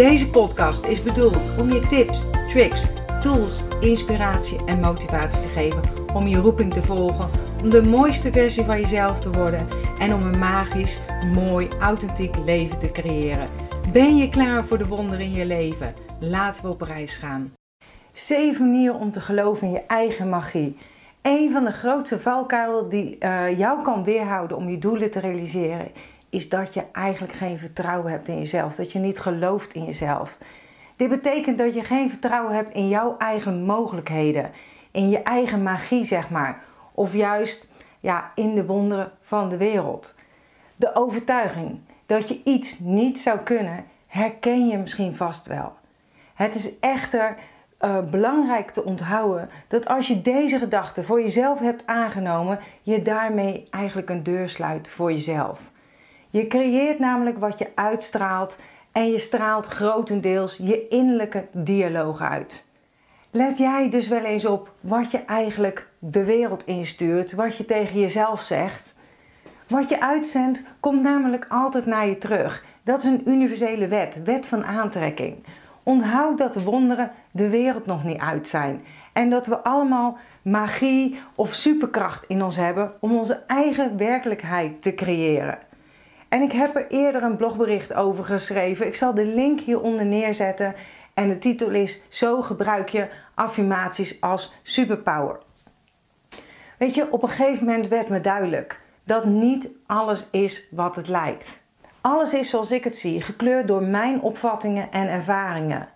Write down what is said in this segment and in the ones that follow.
Deze podcast is bedoeld om je tips, tricks, tools, inspiratie en motivatie te geven om je roeping te volgen, om de mooiste versie van jezelf te worden en om een magisch, mooi, authentiek leven te creëren. Ben je klaar voor de wonderen in je leven? Laten we op reis gaan. Zeven manieren om te geloven in je eigen magie. Een van de grootste valkuilen die uh, jou kan weerhouden om je doelen te realiseren, is dat je eigenlijk geen vertrouwen hebt in jezelf. Dat je niet gelooft in jezelf. Dit betekent dat je geen vertrouwen hebt in jouw eigen mogelijkheden, in je eigen magie, zeg maar. Of juist ja, in de wonderen van de wereld. De overtuiging dat je iets niet zou kunnen, herken je misschien vast wel. Het is echter uh, belangrijk te onthouden dat als je deze gedachte voor jezelf hebt aangenomen, je daarmee eigenlijk een deur sluit voor jezelf. Je creëert namelijk wat je uitstraalt en je straalt grotendeels je innerlijke dialoog uit. Let jij dus wel eens op wat je eigenlijk de wereld instuurt, wat je tegen jezelf zegt. Wat je uitzendt komt namelijk altijd naar je terug. Dat is een universele wet, wet van aantrekking. Onthoud dat de wonderen de wereld nog niet uit zijn en dat we allemaal magie of superkracht in ons hebben om onze eigen werkelijkheid te creëren. En ik heb er eerder een blogbericht over geschreven. Ik zal de link hieronder neerzetten. En de titel is Zo gebruik je affirmaties als superpower. Weet je, op een gegeven moment werd me duidelijk dat niet alles is wat het lijkt. Alles is zoals ik het zie, gekleurd door mijn opvattingen en ervaringen.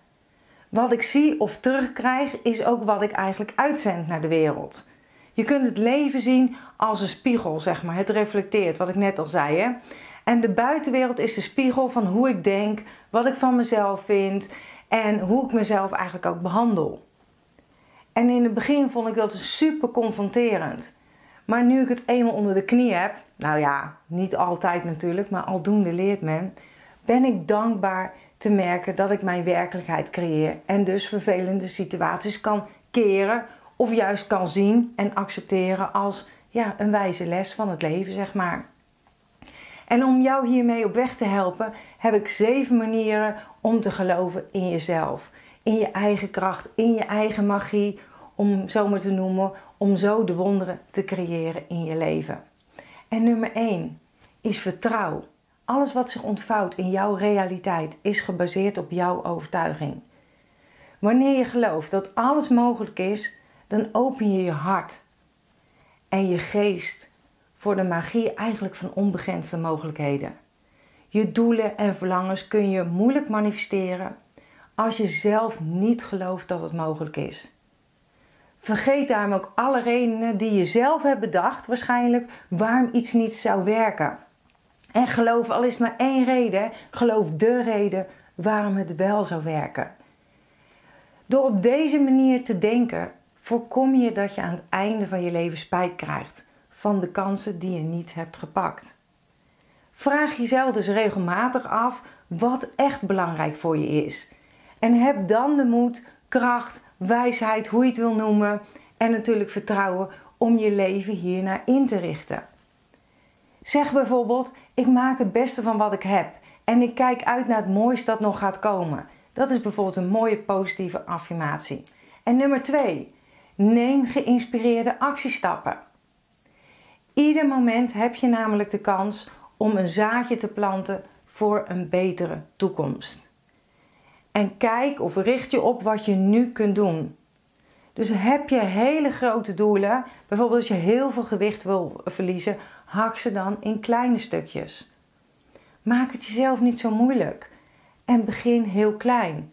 Wat ik zie of terugkrijg is ook wat ik eigenlijk uitzend naar de wereld. Je kunt het leven zien als een spiegel, zeg maar. Het reflecteert, wat ik net al zei. Hè? En de buitenwereld is de spiegel van hoe ik denk, wat ik van mezelf vind en hoe ik mezelf eigenlijk ook behandel. En in het begin vond ik dat super confronterend. Maar nu ik het eenmaal onder de knie heb, nou ja, niet altijd natuurlijk, maar aldoende leert men, ben ik dankbaar te merken dat ik mijn werkelijkheid creëer en dus vervelende situaties kan keren of juist kan zien en accepteren als ja, een wijze les van het leven, zeg maar. En om jou hiermee op weg te helpen, heb ik zeven manieren om te geloven in jezelf. In je eigen kracht, in je eigen magie, om zo maar te noemen, om zo de wonderen te creëren in je leven. En nummer 1 is vertrouw. Alles wat zich ontvouwt in jouw realiteit is gebaseerd op jouw overtuiging. Wanneer je gelooft dat alles mogelijk is, dan open je je hart en je geest voor de magie eigenlijk van onbegrensde mogelijkheden. Je doelen en verlangens kun je moeilijk manifesteren als je zelf niet gelooft dat het mogelijk is. Vergeet daarom ook alle redenen die je zelf hebt bedacht, waarschijnlijk waarom iets niet zou werken. En geloof al is maar één reden, geloof de reden waarom het wel zou werken. Door op deze manier te denken, voorkom je dat je aan het einde van je leven spijt krijgt van de kansen die je niet hebt gepakt. Vraag jezelf dus regelmatig af wat echt belangrijk voor je is. En heb dan de moed, kracht, wijsheid, hoe je het wil noemen, en natuurlijk vertrouwen om je leven hiernaar in te richten. Zeg bijvoorbeeld: Ik maak het beste van wat ik heb en ik kijk uit naar het mooiste dat nog gaat komen. Dat is bijvoorbeeld een mooie positieve affirmatie. En nummer 2. Neem geïnspireerde actiestappen. Ieder moment heb je namelijk de kans om een zaadje te planten voor een betere toekomst. En kijk of richt je op wat je nu kunt doen. Dus heb je hele grote doelen, bijvoorbeeld als je heel veel gewicht wil verliezen, hak ze dan in kleine stukjes. Maak het jezelf niet zo moeilijk en begin heel klein.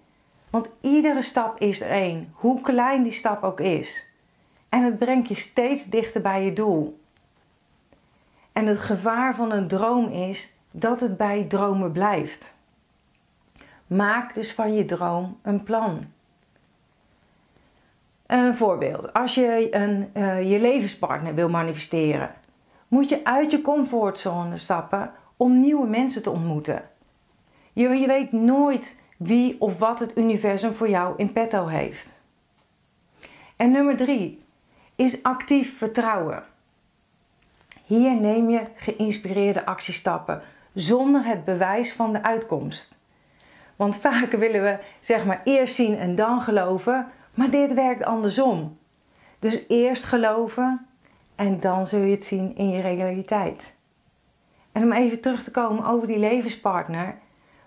Want iedere stap is er één, hoe klein die stap ook is. En het brengt je steeds dichter bij je doel. En het gevaar van een droom is dat het bij dromen blijft. Maak dus van je droom een plan. Een voorbeeld. Als je een, uh, je levenspartner wil manifesteren, moet je uit je comfortzone stappen om nieuwe mensen te ontmoeten. Je, je weet nooit wie of wat het universum voor jou in petto heeft. En nummer drie is actief vertrouwen. Hier neem je geïnspireerde actiestappen zonder het bewijs van de uitkomst. Want vaak willen we zeg maar eerst zien en dan geloven, maar dit werkt andersom. Dus eerst geloven en dan zul je het zien in je realiteit. En om even terug te komen over die levenspartner,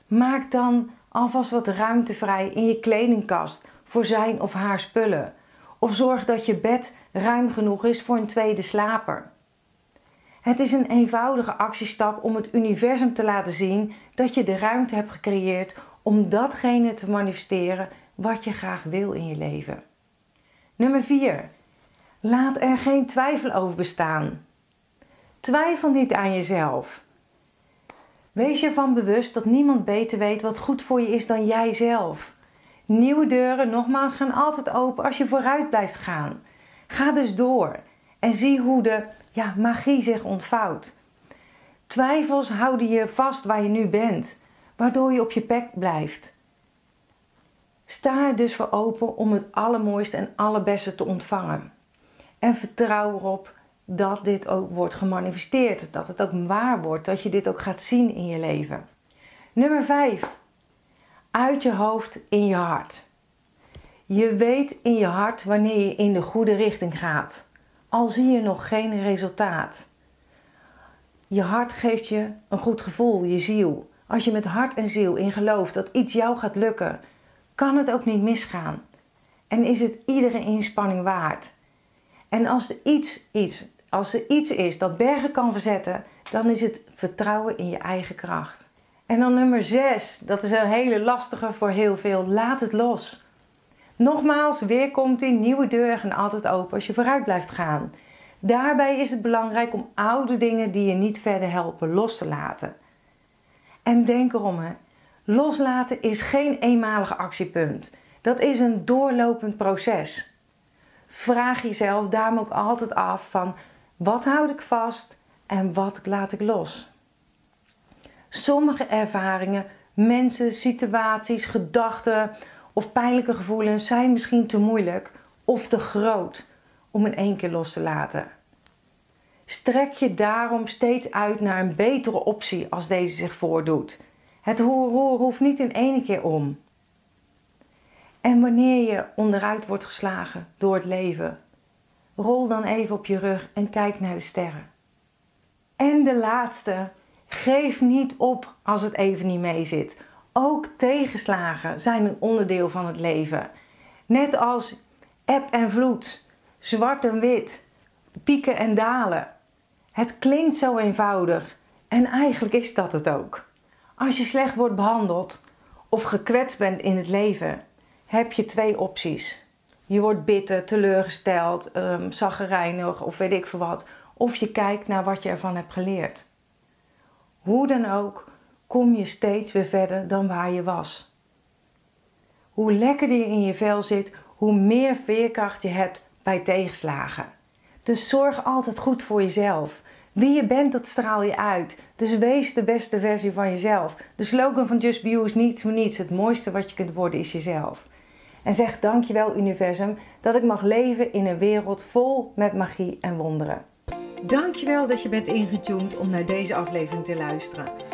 maak dan alvast wat ruimte vrij in je kledingkast voor zijn of haar spullen. Of zorg dat je bed ruim genoeg is voor een tweede slaper. Het is een eenvoudige actiestap om het universum te laten zien dat je de ruimte hebt gecreëerd om datgene te manifesteren wat je graag wil in je leven. Nummer 4. Laat er geen twijfel over bestaan. Twijfel niet aan jezelf. Wees je ervan bewust dat niemand beter weet wat goed voor je is dan jijzelf. Nieuwe deuren, nogmaals, gaan altijd open als je vooruit blijft gaan. Ga dus door en zie hoe de ja, magie zich ontvouwt. Twijfels houden je vast waar je nu bent, waardoor je op je pek blijft. Sta er dus voor open om het allermooiste en allerbeste te ontvangen. En vertrouw erop dat dit ook wordt gemanifesteerd, dat het ook waar wordt, dat je dit ook gaat zien in je leven. Nummer 5. Uit je hoofd in je hart. Je weet in je hart wanneer je in de goede richting gaat, al zie je nog geen resultaat. Je hart geeft je een goed gevoel, je ziel. Als je met hart en ziel in gelooft dat iets jou gaat lukken, kan het ook niet misgaan. En is het iedere inspanning waard. En als er iets, iets, als er iets is dat bergen kan verzetten, dan is het vertrouwen in je eigen kracht. En dan nummer 6, dat is een hele lastige voor heel veel. Laat het los. Nogmaals, weer komt die nieuwe deur en altijd open als je vooruit blijft gaan. Daarbij is het belangrijk om oude dingen die je niet verder helpen los te laten. En denk erom, hè. loslaten is geen eenmalige actiepunt. Dat is een doorlopend proces. Vraag jezelf daarom ook altijd af van wat houd ik vast en wat laat ik los. Sommige ervaringen, mensen, situaties, gedachten of pijnlijke gevoelens zijn misschien te moeilijk of te groot om in één keer los te laten. Strek je daarom steeds uit naar een betere optie als deze zich voordoet. Het roer hoeft niet in één keer om. En wanneer je onderuit wordt geslagen door het leven, rol dan even op je rug en kijk naar de sterren. En de laatste, geef niet op als het even niet mee zit. Ook tegenslagen zijn een onderdeel van het leven. Net als eb en vloed, zwart en wit, pieken en dalen. Het klinkt zo eenvoudig en eigenlijk is dat het ook. Als je slecht wordt behandeld of gekwetst bent in het leven, heb je twee opties. Je wordt bitter, teleurgesteld, um, zaggerijnig of weet ik veel wat. Of je kijkt naar wat je ervan hebt geleerd. Hoe dan ook, kom je steeds weer verder dan waar je was. Hoe lekkerder je in je vel zit, hoe meer veerkracht je hebt bij tegenslagen. Dus zorg altijd goed voor jezelf. Wie je bent, dat straal je uit. Dus wees de beste versie van jezelf. De slogan van Just Be You is niets voor niets. Het mooiste wat je kunt worden is jezelf. En zeg dankjewel universum dat ik mag leven in een wereld vol met magie en wonderen. Dankjewel dat je bent ingetuned om naar deze aflevering te luisteren.